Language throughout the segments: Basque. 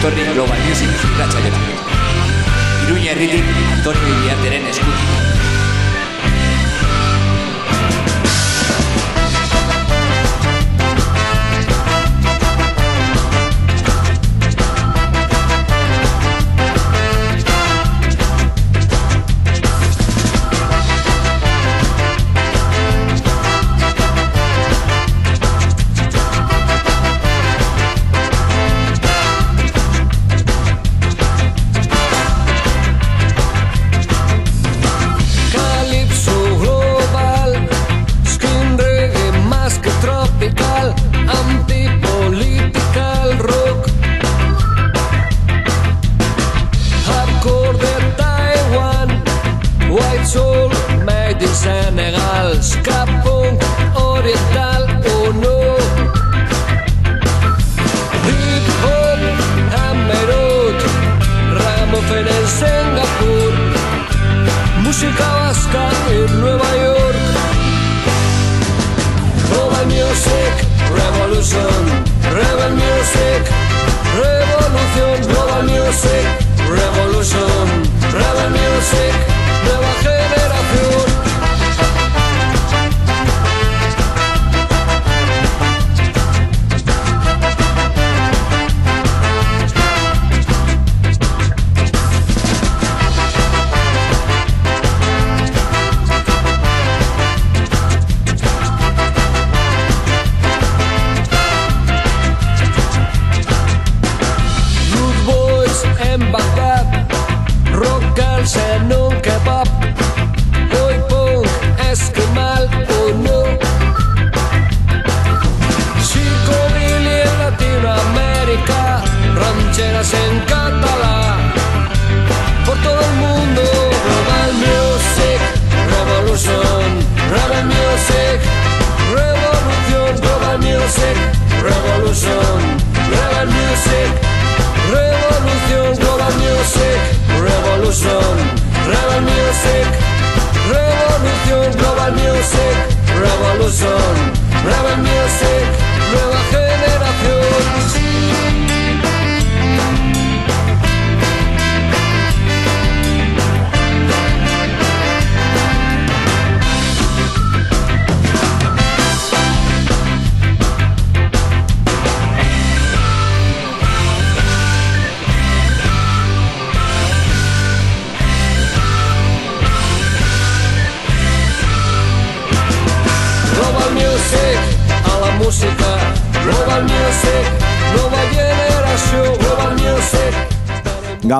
etorri Global Music irratxaiora. Iruña herritik Antonio Iriarteren eskutik.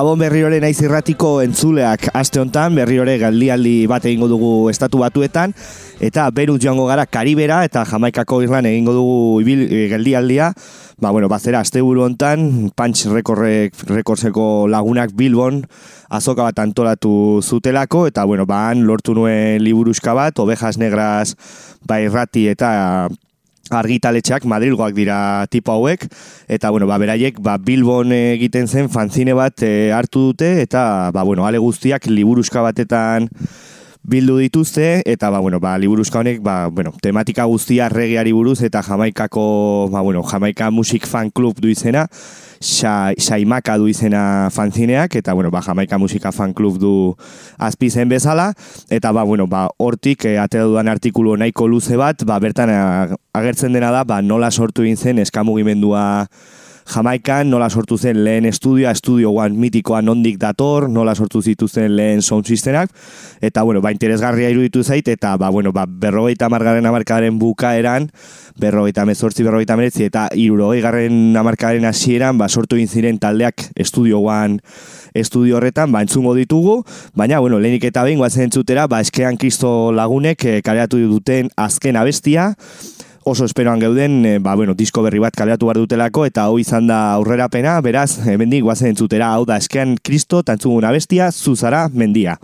Gabon berriore naiz irratiko entzuleak aste hontan berriore galdialdi bat egingo dugu estatu batuetan eta beruz joango gara Karibera eta Jamaikako Irlan egingo dugu ibil e, geldialdia. Ba bueno, bazera asteburu hontan Punch Recordseko lagunak Bilbon azoka bat antolatu zutelako eta bueno, ban lortu nuen liburuska bat, Ovejas Negras bai rati eta argitaletxeak Madrilgoak dira tipo hauek. Eta bueno, ba, beraiek ba, Bilbon egiten zen fanzine bat e, hartu dute eta ba, bueno, ale guztiak liburuzka batetan bildu dituzte eta ba, bueno, ba, liburuzka honek ba, bueno, tematika guztia regiari buruz eta Jamaikako ba, bueno, Jamaika Music Fan Club du izena Saimaka du izena fanzineak, eta, bueno, ba, Jamaika Musika Fan Club du azpizen bezala, eta, ba, bueno, ba, hortik, e, atera dudan artikulu nahiko luze bat, ba, bertan eh, agertzen dena da, ba, nola sortu zen eskamugimendua Jamaikan nola sortu zen lehen estudioa, estudio guan mitikoa nondik dator, nola sortu zituzen lehen sound systemak, eta, bueno, ba, interesgarria iruditu zait, eta, ba, bueno, ba, berrogeita margaren amarkaren bukaeran, berrogeita mezortzi, berrogeita meretzi, eta irurogei garren amarkaren hasieran, ba, sortu ziren taldeak estudio guan, estudio horretan, ba, entzungo ditugu, baina, bueno, lehenik eta behin, guazen entzutera, ba, eskean kristo lagunek, e, kareatu duten azken abestia, oso esperoan geuden, e, ba, bueno, disko berri bat kaleratu behar dutelako, eta hau izan da aurrera pena, beraz, e, mendik guazen entzutera, hau da, eskean kristo, tantzugun abestia, zuzara, mendia.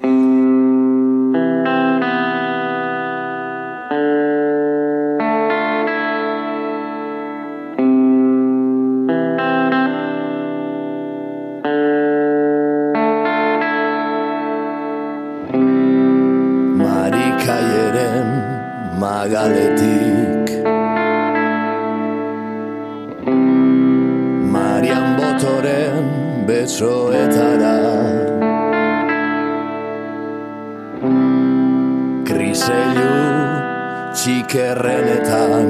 Txikerrenetan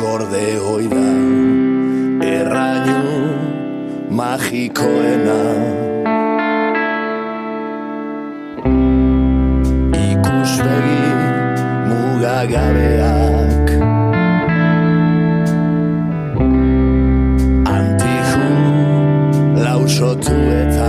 Gorde oida errainu magikoena. Ikuspegi mugagabeak. Antiju lausotuetan. Gaztena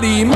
body.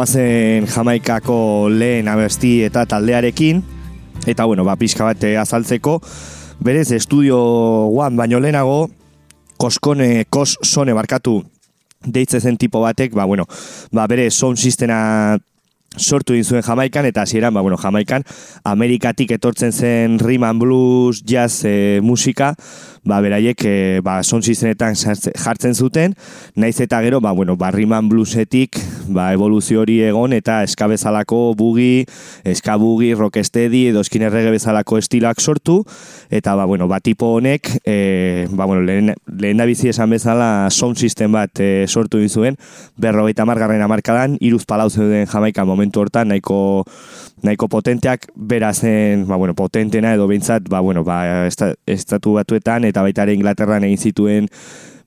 Bagoazen Jamaikako lehen abesti eta taldearekin, eta bueno, ba, pixka bat eh, azaltzeko, berez, estudio one baino lehenago, koskone, kos sone barkatu, deitze zen tipo batek, ba, bueno, ba, bere sound sistema sortu egin zuen Jamaikan, eta hasieran, ba, bueno, Jamaikan, Amerikatik etortzen zen and blues, jazz e, musika, ba, beraiek, e, ba, son sistemetan jartzen zuten, naiz eta gero, ba, bueno, ba, and bluesetik, ba, evoluzio hori egon, eta eska bezalako bugi, eska bugi, rocksteady, edo eskin errege bezalako estiloak sortu, eta, ba, bueno, ba, tipo honek, e, ba, bueno, lehen, lehen da bizi esan bezala sound system bat e, sortu egin zuen, berrogeita margarren amarkadan, iruz palau zeuden Jamaikan momentu hortan, nahiko, nahiko potenteak, bera zen, ba, bueno, potentena edo behintzat, ba, bueno, ba, esta, estatu batuetan, eta baita ere Inglaterran egin zituen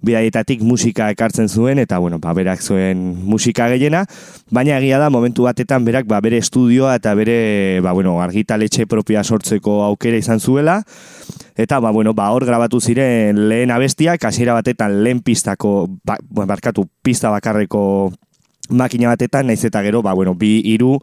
bidaietatik musika ekartzen zuen, eta, bueno, ba, berak zuen musika gehiena, baina egia da, momentu batetan, berak, ba, bere estudioa eta bere, ba, bueno, argitaletxe propia sortzeko aukera izan zuela, Eta, ba, bueno, ba, hor grabatu ziren lehen abestiak, hasiera batetan lehen pistako, ba, bueno, barkatu, pista bakarreko makina batetan, naiz eta gero, ba, bueno, bi, hiru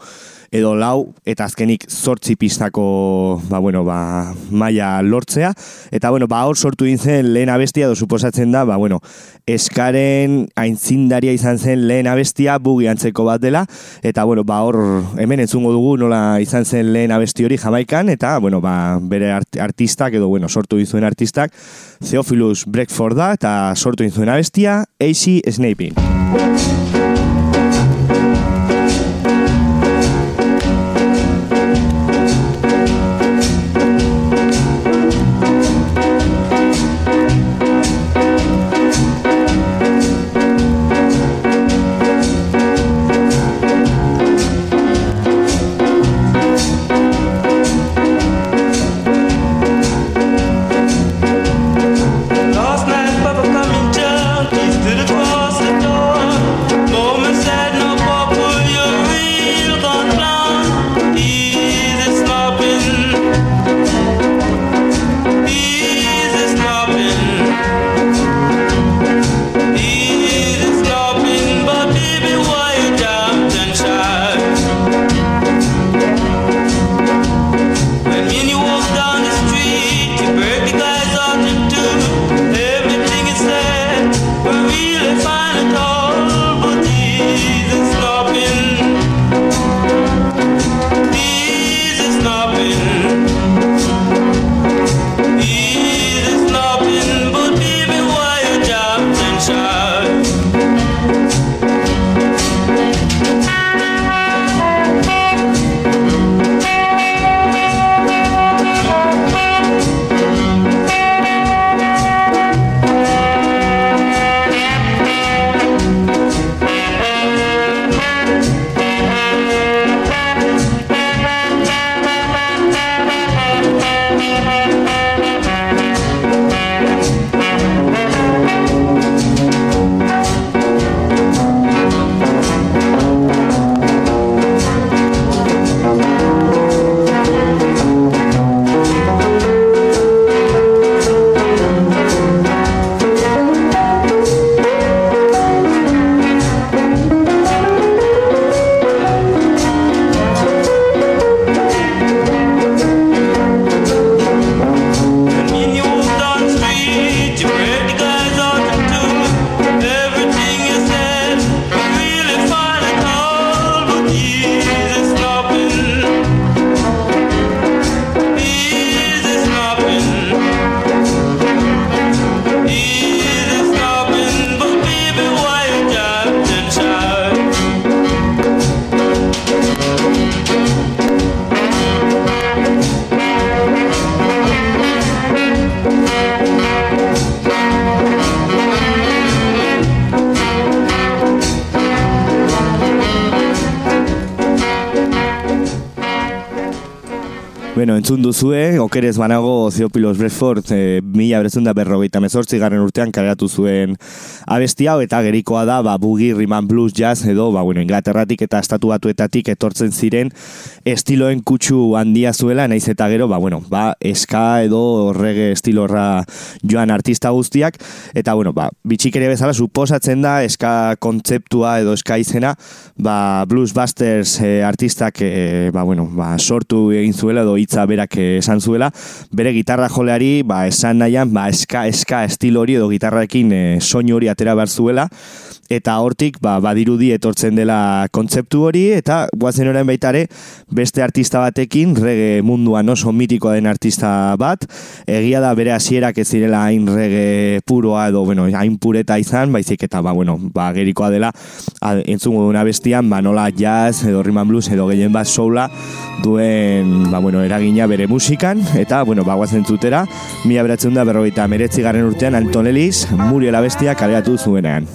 edo lau, eta azkenik zortzi pistako, ba, bueno, ba, maila lortzea. Eta, bueno, ba, hor sortu egin zen lehen abestia, edo suposatzen da, ba, bueno, eskaren aintzindaria izan zen lehen abestia, bugi antzeko bat dela, eta, bueno, ba, hor hemen entzungo dugu nola izan zen lehen abesti hori jamaikan, eta, bueno, ba, bere art artistak, edo, bueno, sortu egin zuen artistak, Theophilus Breakford da, eta sortu egin zuen abestia, AC Snaping. Bueno, entzun duzue, okerez banago Theopilos Bradford e, mila beretzun da berrogeita mezortzi garren urtean kaleratu zuen abesti hau eta gerikoa da ba, bugi, riman blues, jazz edo ba, bueno, Inglaterratik eta estatu batuetatik etortzen ziren estiloen kutsu handia zuela, naiz eta gero, ba, bueno, ba, eska edo reggae estilorra joan artista guztiak, eta bueno, ba, bitxik ere bezala suposatzen da eska kontzeptua edo eska izena, ba, Bluesbusters e, artistak e, ba, bueno, ba, sortu egin zuela edo hitza berak eh, esan zuela, bere gitarra joleari, ba, esan nahian, ba, eska, eska estilo hori edo gitarrarekin e, soinu hori atera behar zuela, eta hortik ba, badirudi etortzen dela kontzeptu hori eta guazen orain baitare beste artista batekin rege munduan oso mitikoa den artista bat. Egia da bere hasierak ez direla hain rege puroa edo bueno, hain pureta izan baizik eta ba, bueno, ba, gerikoa dela. Entzungo duna bestian ba, nola jazz edo and blues edo gehien bat soula duen ba, bueno, eragina bere musikan. Eta bueno, ba, guazen zutera mila beratzen da berrogeita meretzi garren urtean Anton Ellis Muriel abestia kaleratu zuenean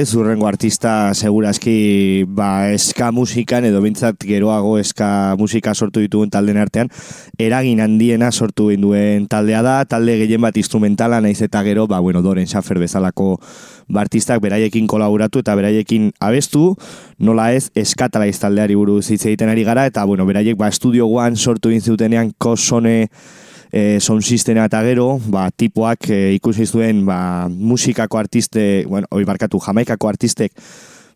ez, urrengo artista segurazki ba, eska musikan edo bintzat geroago eska musika sortu ditugun talden artean, eragin handiena sortu duen taldea da, talde gehien bat instrumentala naiz eta gero, ba, bueno, Doren Schaffer bezalako ba, artistak beraiekin kolaboratu eta beraiekin abestu, nola ez, eskatalaiz taldeari buruz hitz egiten ari gara, eta bueno, beraiek ba, Studio One sortu egin zutenean kosone e, sound systema eta gero, ba, tipoak e, ikusi zuen ba, musikako artiste, bueno, oi barkatu, jamaikako artistek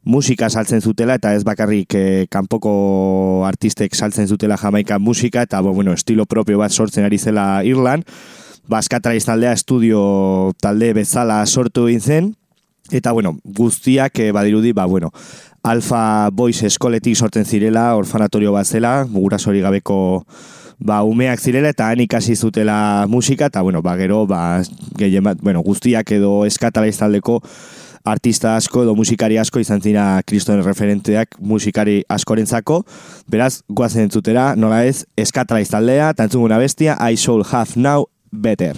musika saltzen zutela eta ez bakarrik e, kanpoko artistek saltzen zutela jamaika musika eta bo, bueno, estilo propio bat sortzen ari zela Irland, Baskatraiz taldea estudio talde bezala sortu egin zen, Eta, bueno, guztiak eh, badirudi, ba, bueno, Alfa Boys eskoletik sortzen zirela, orfanatorio bat zela, gurasori gabeko ba, umeak zirela eta han ikasi zutela musika, eta bueno, ba, gero, ba, gehien bat, bueno, guztiak edo eskatala taldeko artista asko edo musikari asko izan zira kristoen referenteak musikari askorentzako, beraz, guazen entzutera, nola ez, eskatala taldea, eta entzunguna bestia, I shall have now better.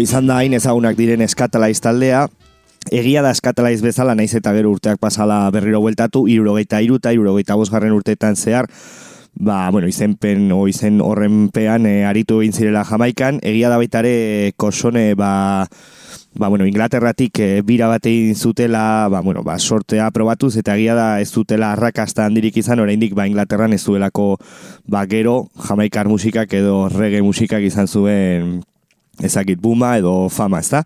Izan da hain ezagunak diren eskatalaiz taldea, Egia da eskatalaiz bezala, naiz eta gero urteak pasala berriro bueltatu, irurogeita iruta, irurogeita bosgarren urteetan zehar, ba, bueno, izenpen o izen horrenpean e, aritu egin zirela jamaikan, egia da baita ere kosone, ba, ba, bueno, Inglaterratik e, bira bat egin zutela, ba, bueno, ba, sortea probatuz, eta egia da ez zutela arrakasta handirik izan, oraindik ba, Inglaterran ez zuelako, ba, gero, jamaikar musikak edo reggae musikak izan zuen ezakit buma edo fama, ezta?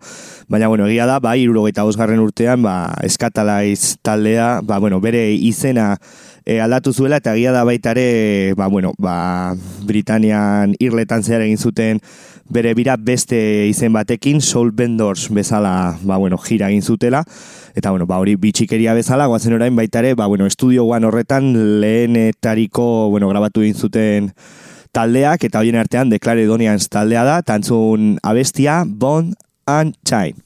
Baina, bueno, egia da, bai, irurogeita garren urtean, ba, eskatalaiz taldea, ba, bueno, bere izena e, aldatu zuela, eta egia da baita ere, ba, bueno, ba, Britanian irletan zehar egin zuten bere bira beste izen batekin, Soul Vendors bezala, ba, bueno, jira egin zutela, eta, bueno, ba, hori bitxikeria bezala, guazen orain baita ere, ba, bueno, estudio guan horretan lehenetariko, bueno, grabatu egin zuten taldeak, eta hoien artean Declare Donians taldea da, tantzun abestia, Bond and Chine.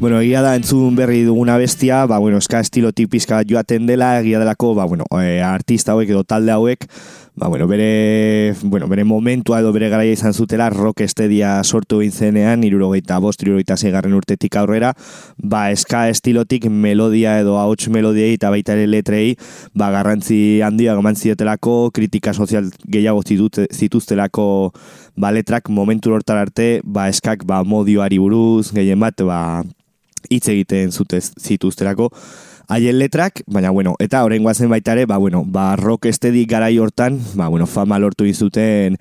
Bueno, egia da entzun berri duguna bestia, ba, bueno, eska estilo tipizka joaten dela, egia delako, ba, bueno, e, artista hauek edo talde hauek, ba, bueno, bere, bueno, bere momentua edo bere garaia izan zutela rock estedia sortu egin zenean, irurogeita bost, irurogeita zeigarren urtetik aurrera, ba, eska estilotik melodia edo ahots melodiei eta baita ere letrei, ba, garrantzi handia gaman ziotelako, kritika sozial gehiago zituztelako, ba, letrak momentu hortar arte, ba, eskak, ba, modioari buruz, gehien bat, ba, hitz egiten zutez zituzterako haien letrak, baina bueno, eta orain guazen baita ere, ba, bueno, ba, rock estedik garai hortan, ba, bueno, fama lortu izuten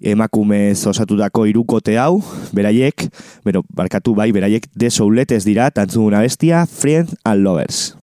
emakumez osatutako irukote hau, beraiek, bero, barkatu bai, beraiek de souletes dira, tantzun bestia, Friends and Lovers.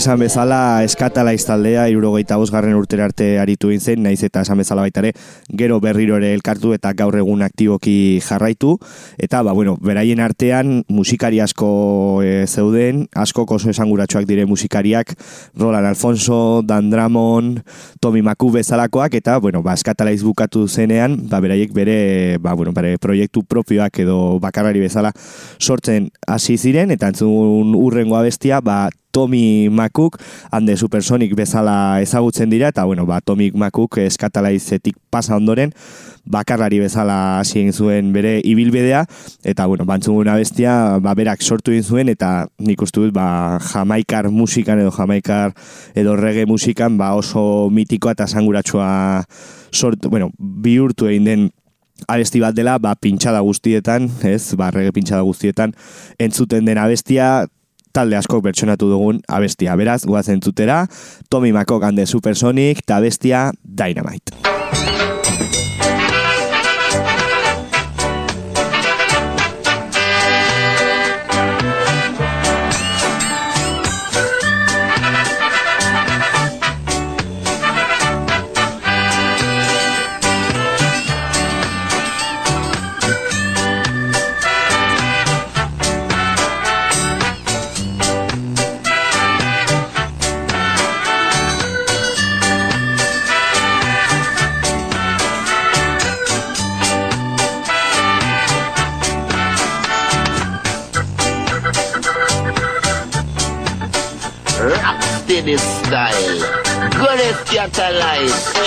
Esan bezala eskatala iztaldea irurogeita bosgarren urtera arte aritu zen, naiz eta esan bezala baita ere, gero berriro ere elkartu eta gaur egun aktiboki jarraitu. Eta, ba, bueno, beraien artean musikari asko e, zeuden, asko oso esanguratsuak dire musikariak, Roland Alfonso, Dan Dramon, Tommy Macu bezalakoak, eta, bueno, ba, eskatala izbukatu zenean, ba, beraiek bere, ba, bueno, bere proiektu propioak edo bakarrari bezala sortzen hasi ziren, eta entzun urrengo abestia, ba, Tommy McCook, hande Supersonic bezala ezagutzen dira, eta bueno, ba, Tommy McCook eskatalaizetik pasa ondoren, bakarrari bezala hasi egin zuen bere ibilbidea, eta bueno, bantzuguna bestia, ba, berak sortu egin zuen, eta nik uste dut, ba, jamaikar musikan edo jamaikar edo reggae musikan, ba, oso mitikoa eta sanguratsua sortu, bueno, bihurtu egin den abesti bat dela, ba, pintxada guztietan, ez, ba, reggae pintxada guztietan, entzuten den abestia, talde asko pertsonatu dugun abestia. Beraz, guazen zutera, Tommy Makok and the Supersonic, eta abestia Dynamite.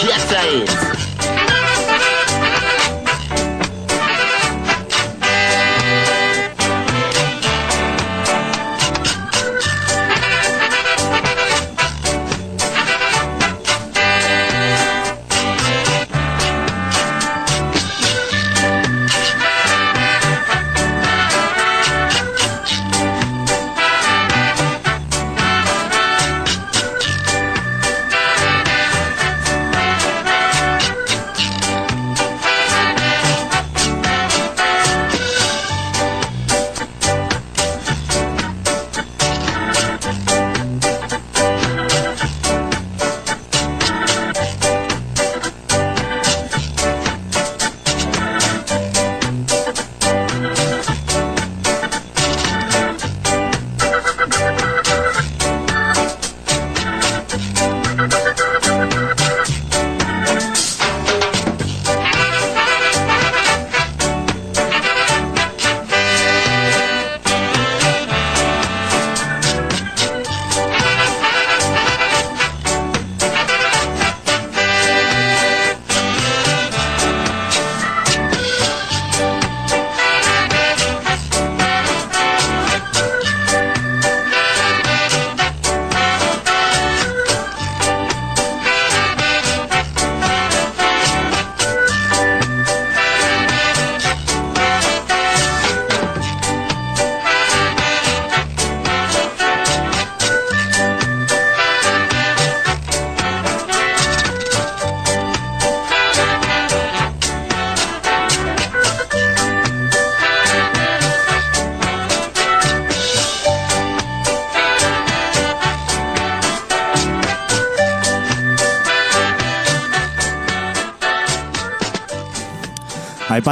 Yes, I am.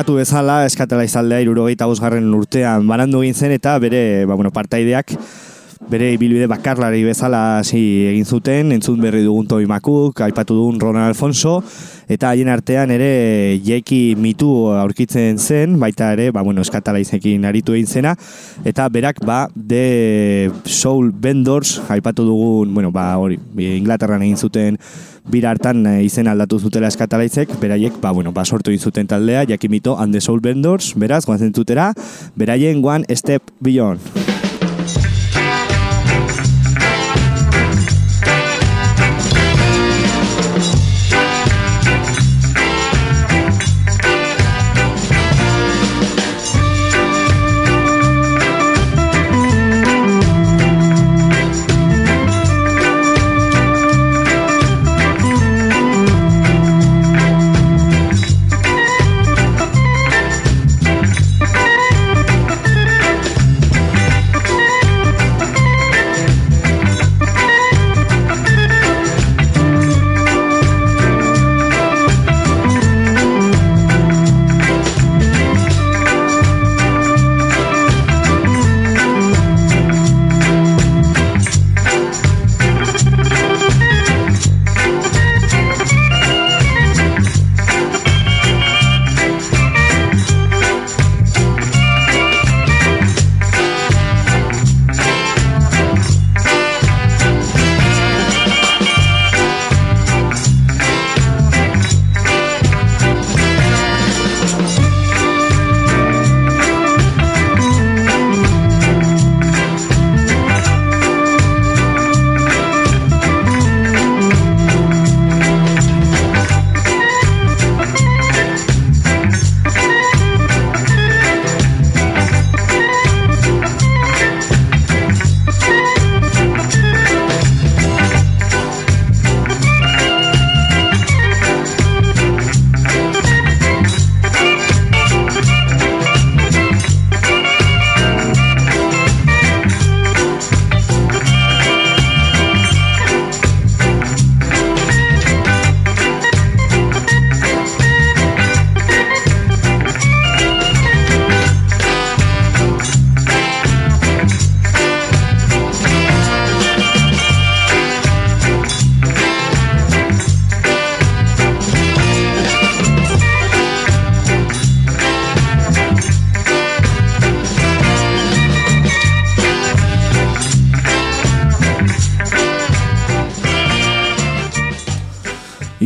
Aipatu bezala, eskatela izaldea irurogeita bosgarren urtean barandu egin zen eta bere ba, bueno, partaideak bere ibilbide bakarlari bezala hasi egin zuten, entzun berri dugun Tobi Makuk, aipatu dugun Ronald Alfonso, eta haien artean ere Jeki Mitu aurkitzen zen, baita ere, ba, bueno, eskatalaizekin aritu egin zena, eta berak, ba, The Soul Vendors, aipatu dugun, bueno, ba, hori, Inglaterran egin zuten bira hartan eh, izen aldatu zutela eskatalaitzek, beraiek, ba, bueno, ba, sortu egin zuten taldea, Jeki Mito and the Soul Vendors, beraz, guazen zutera, beraien One Step Beyond.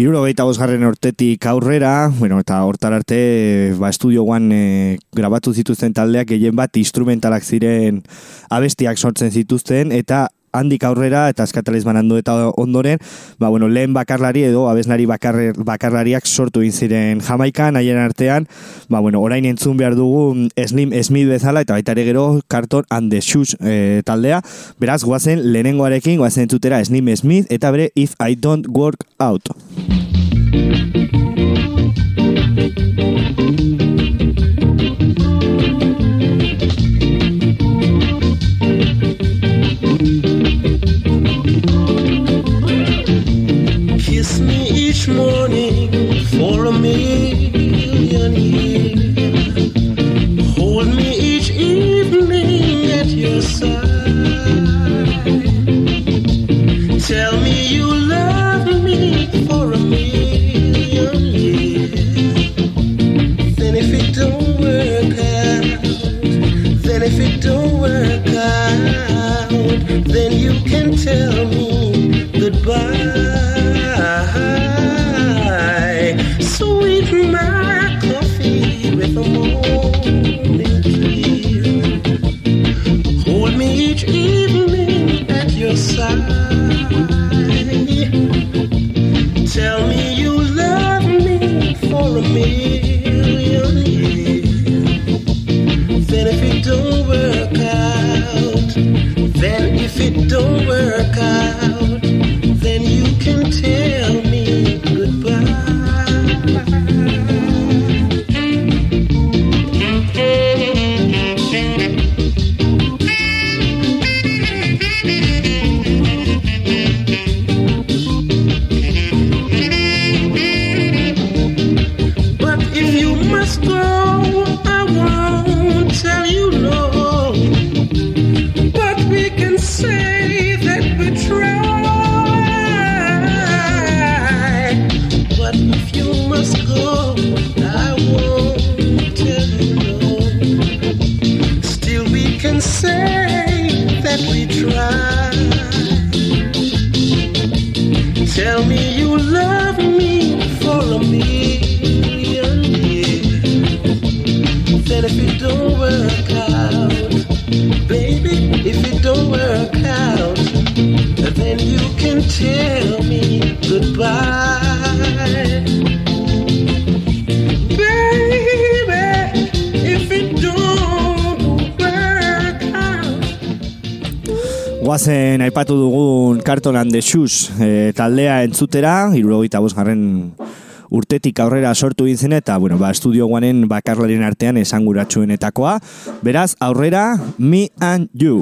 Irurogeita bosgarren urtetik aurrera, bueno, eta hortar arte, ba, estudio guan e, grabatu zituzten taldeak gehien bat instrumentalak ziren abestiak sortzen zituzten, eta handik aurrera eta eskataliz banandu eta ondoren, ba, bueno, lehen bakarlari edo abeslari bakarre, bakarlariak sortu egin ziren Jamaikan, haien artean, ba, bueno, orain entzun behar dugu Slim Smith bezala eta baita ere gero Carton and the Shoes e, taldea, beraz, guazen lehenengoarekin, guazen entzutera Slim Smith eta bere If I Don't Work Out. Each morning for a million years. Hold me each evening at your side. Tell me you love me for a million years. Then if it don't work out, then if it don't work out, then you can tell me aipatu dugun Carton and the Shoes e, taldea entzutera, irurogeita bosgarren urtetik aurrera sortu egin eta, bueno, ba, estudio guanen bakarlaren artean esanguratsuenetakoa. Beraz, aurrera, Me and You.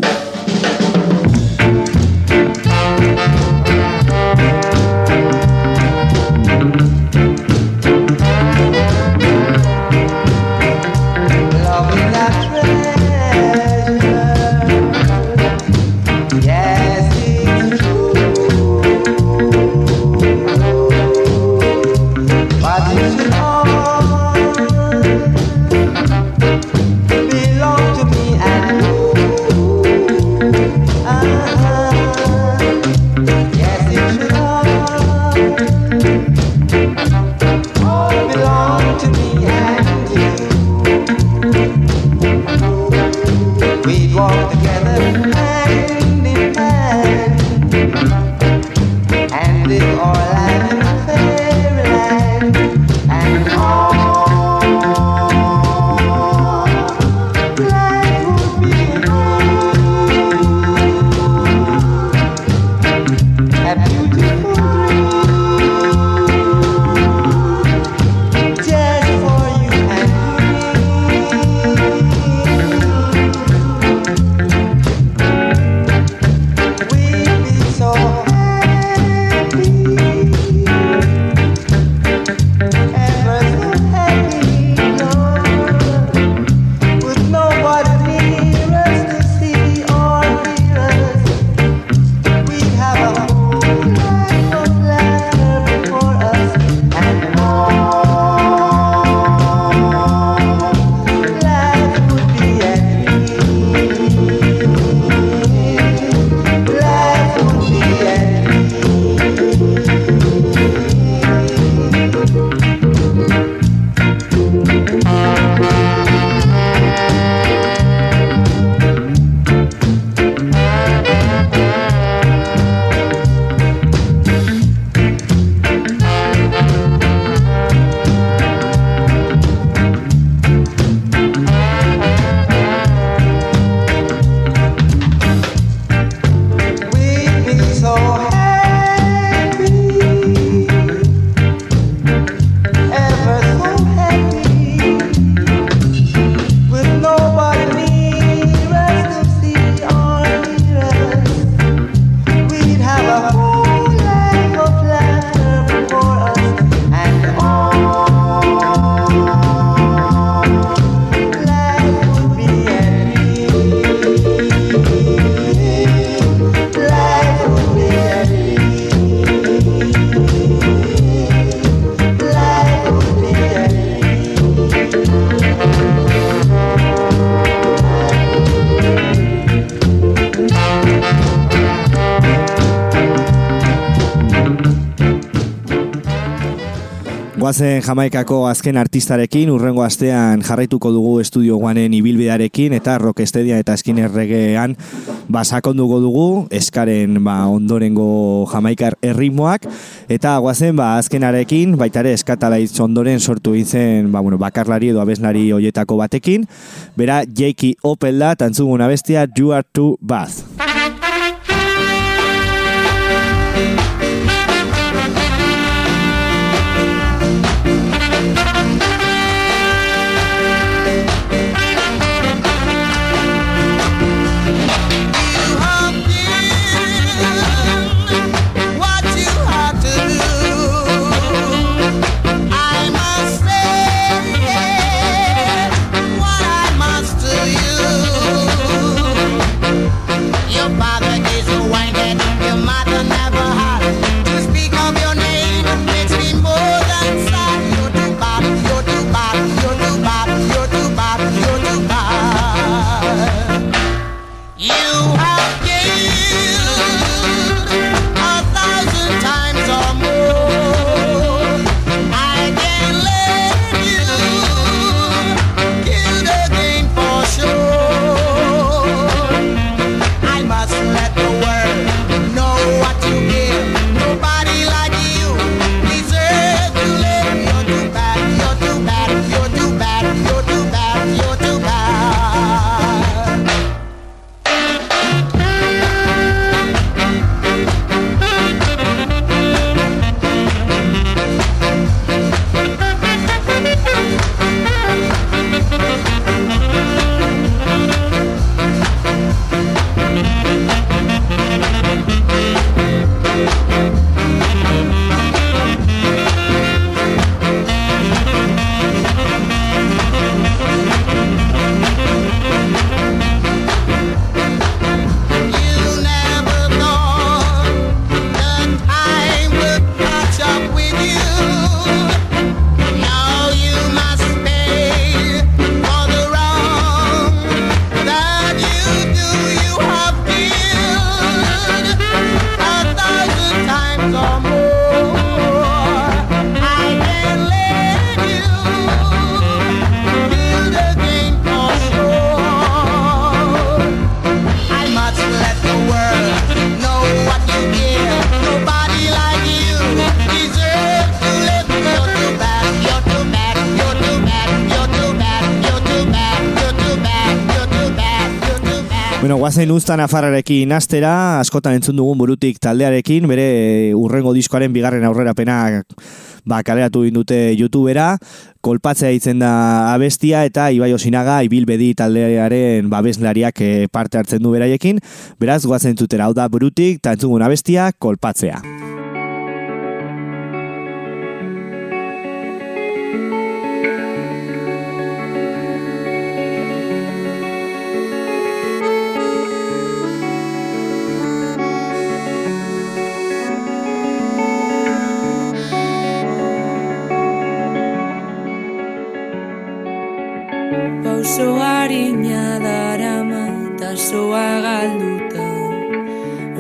Guazen Jamaikako azken artistarekin, urrengo astean jarraituko dugu estudio guanen ibilbidearekin eta rockestedia eta eskiner regean basakonduko dugu, eskaren ba, ondorengo Jamaikar erritmoak, eta guazen ba, azkenarekin, baita ere eskatalaitz ondoren sortu izen ba, bueno, bakarlari edo abeslari hoietako batekin, bera Jakey Opel da, tantzugun abestia You Are Too Bad. Bad. Bueno, guazen uztan afarrarekin astera, askotan entzun dugun burutik taldearekin, bere urrengo diskoaren bigarren aurrerapena ba, kaleratu egin dute youtubera, kolpatzea hitzen da abestia eta Ibai Osinaga ibilbedi taldearen babeslariak eh, parte hartzen du beraiekin, beraz guazen entzutera, hau da burutik, eta entzugun abestia, kolpatzea. Tasoa galduta.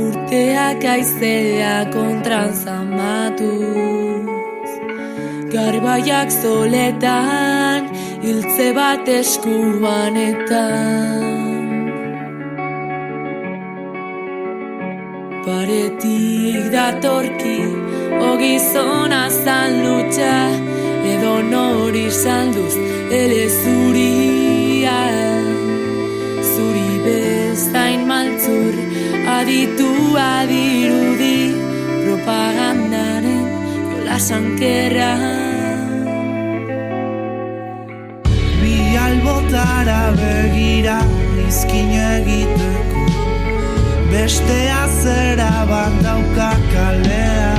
Urteak aizea kontran zamatuz. Garbaiak zoletan hiltze bat eskuanetan Paretik datorki ogizona zan lutxa Edo nori salduz ele Zuri aditu adirudi Propagandaren jola sankerra Bi albotara begira izkin egiteko Bestea zera bat dauka kalea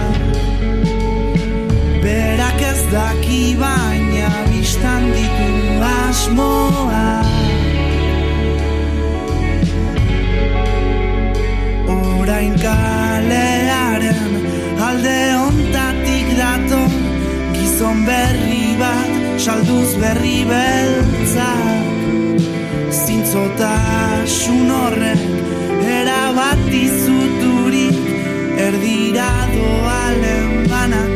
Berak ez daki baina biztan ditu asmoa Orain kalearen alde ontatik daton Gizon berri bat salduz berri beltzak. Zintzotasun horrek erabat izuturik Erdira doalen banakoa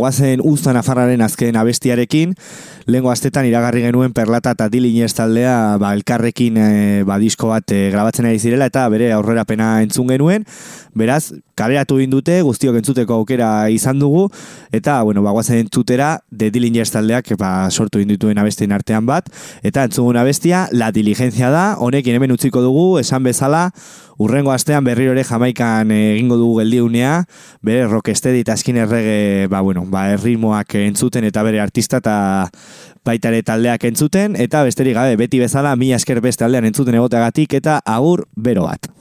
guazen Usta Nafarraren azken abestiarekin, lehengo astetan iragarri genuen Perlata eta Dilinez taldea ba, elkarrekin e, ba, disko bat e, grabatzen ari zirela eta bere aurrerapena entzun genuen, beraz, kaleratu dute, guztiok entzuteko aukera izan dugu, eta, bueno, ba, guazen entzutera, de Dilinez taldeak ba, sortu egin dituen abestien artean bat, eta entzugun abestia, La Diligencia da, honekin hemen utziko dugu, esan bezala, Urrengo astean berriro ere Jamaikan eh, egingo dugu geldiunea, bere rocksteady eta eskin errege, ba, bueno, ba, erritmoak entzuten eta bere artista eta baita ere taldeak entzuten, eta besterik gabe, beti bezala, mila esker beste aldean entzuten egoteagatik eta agur bero bat.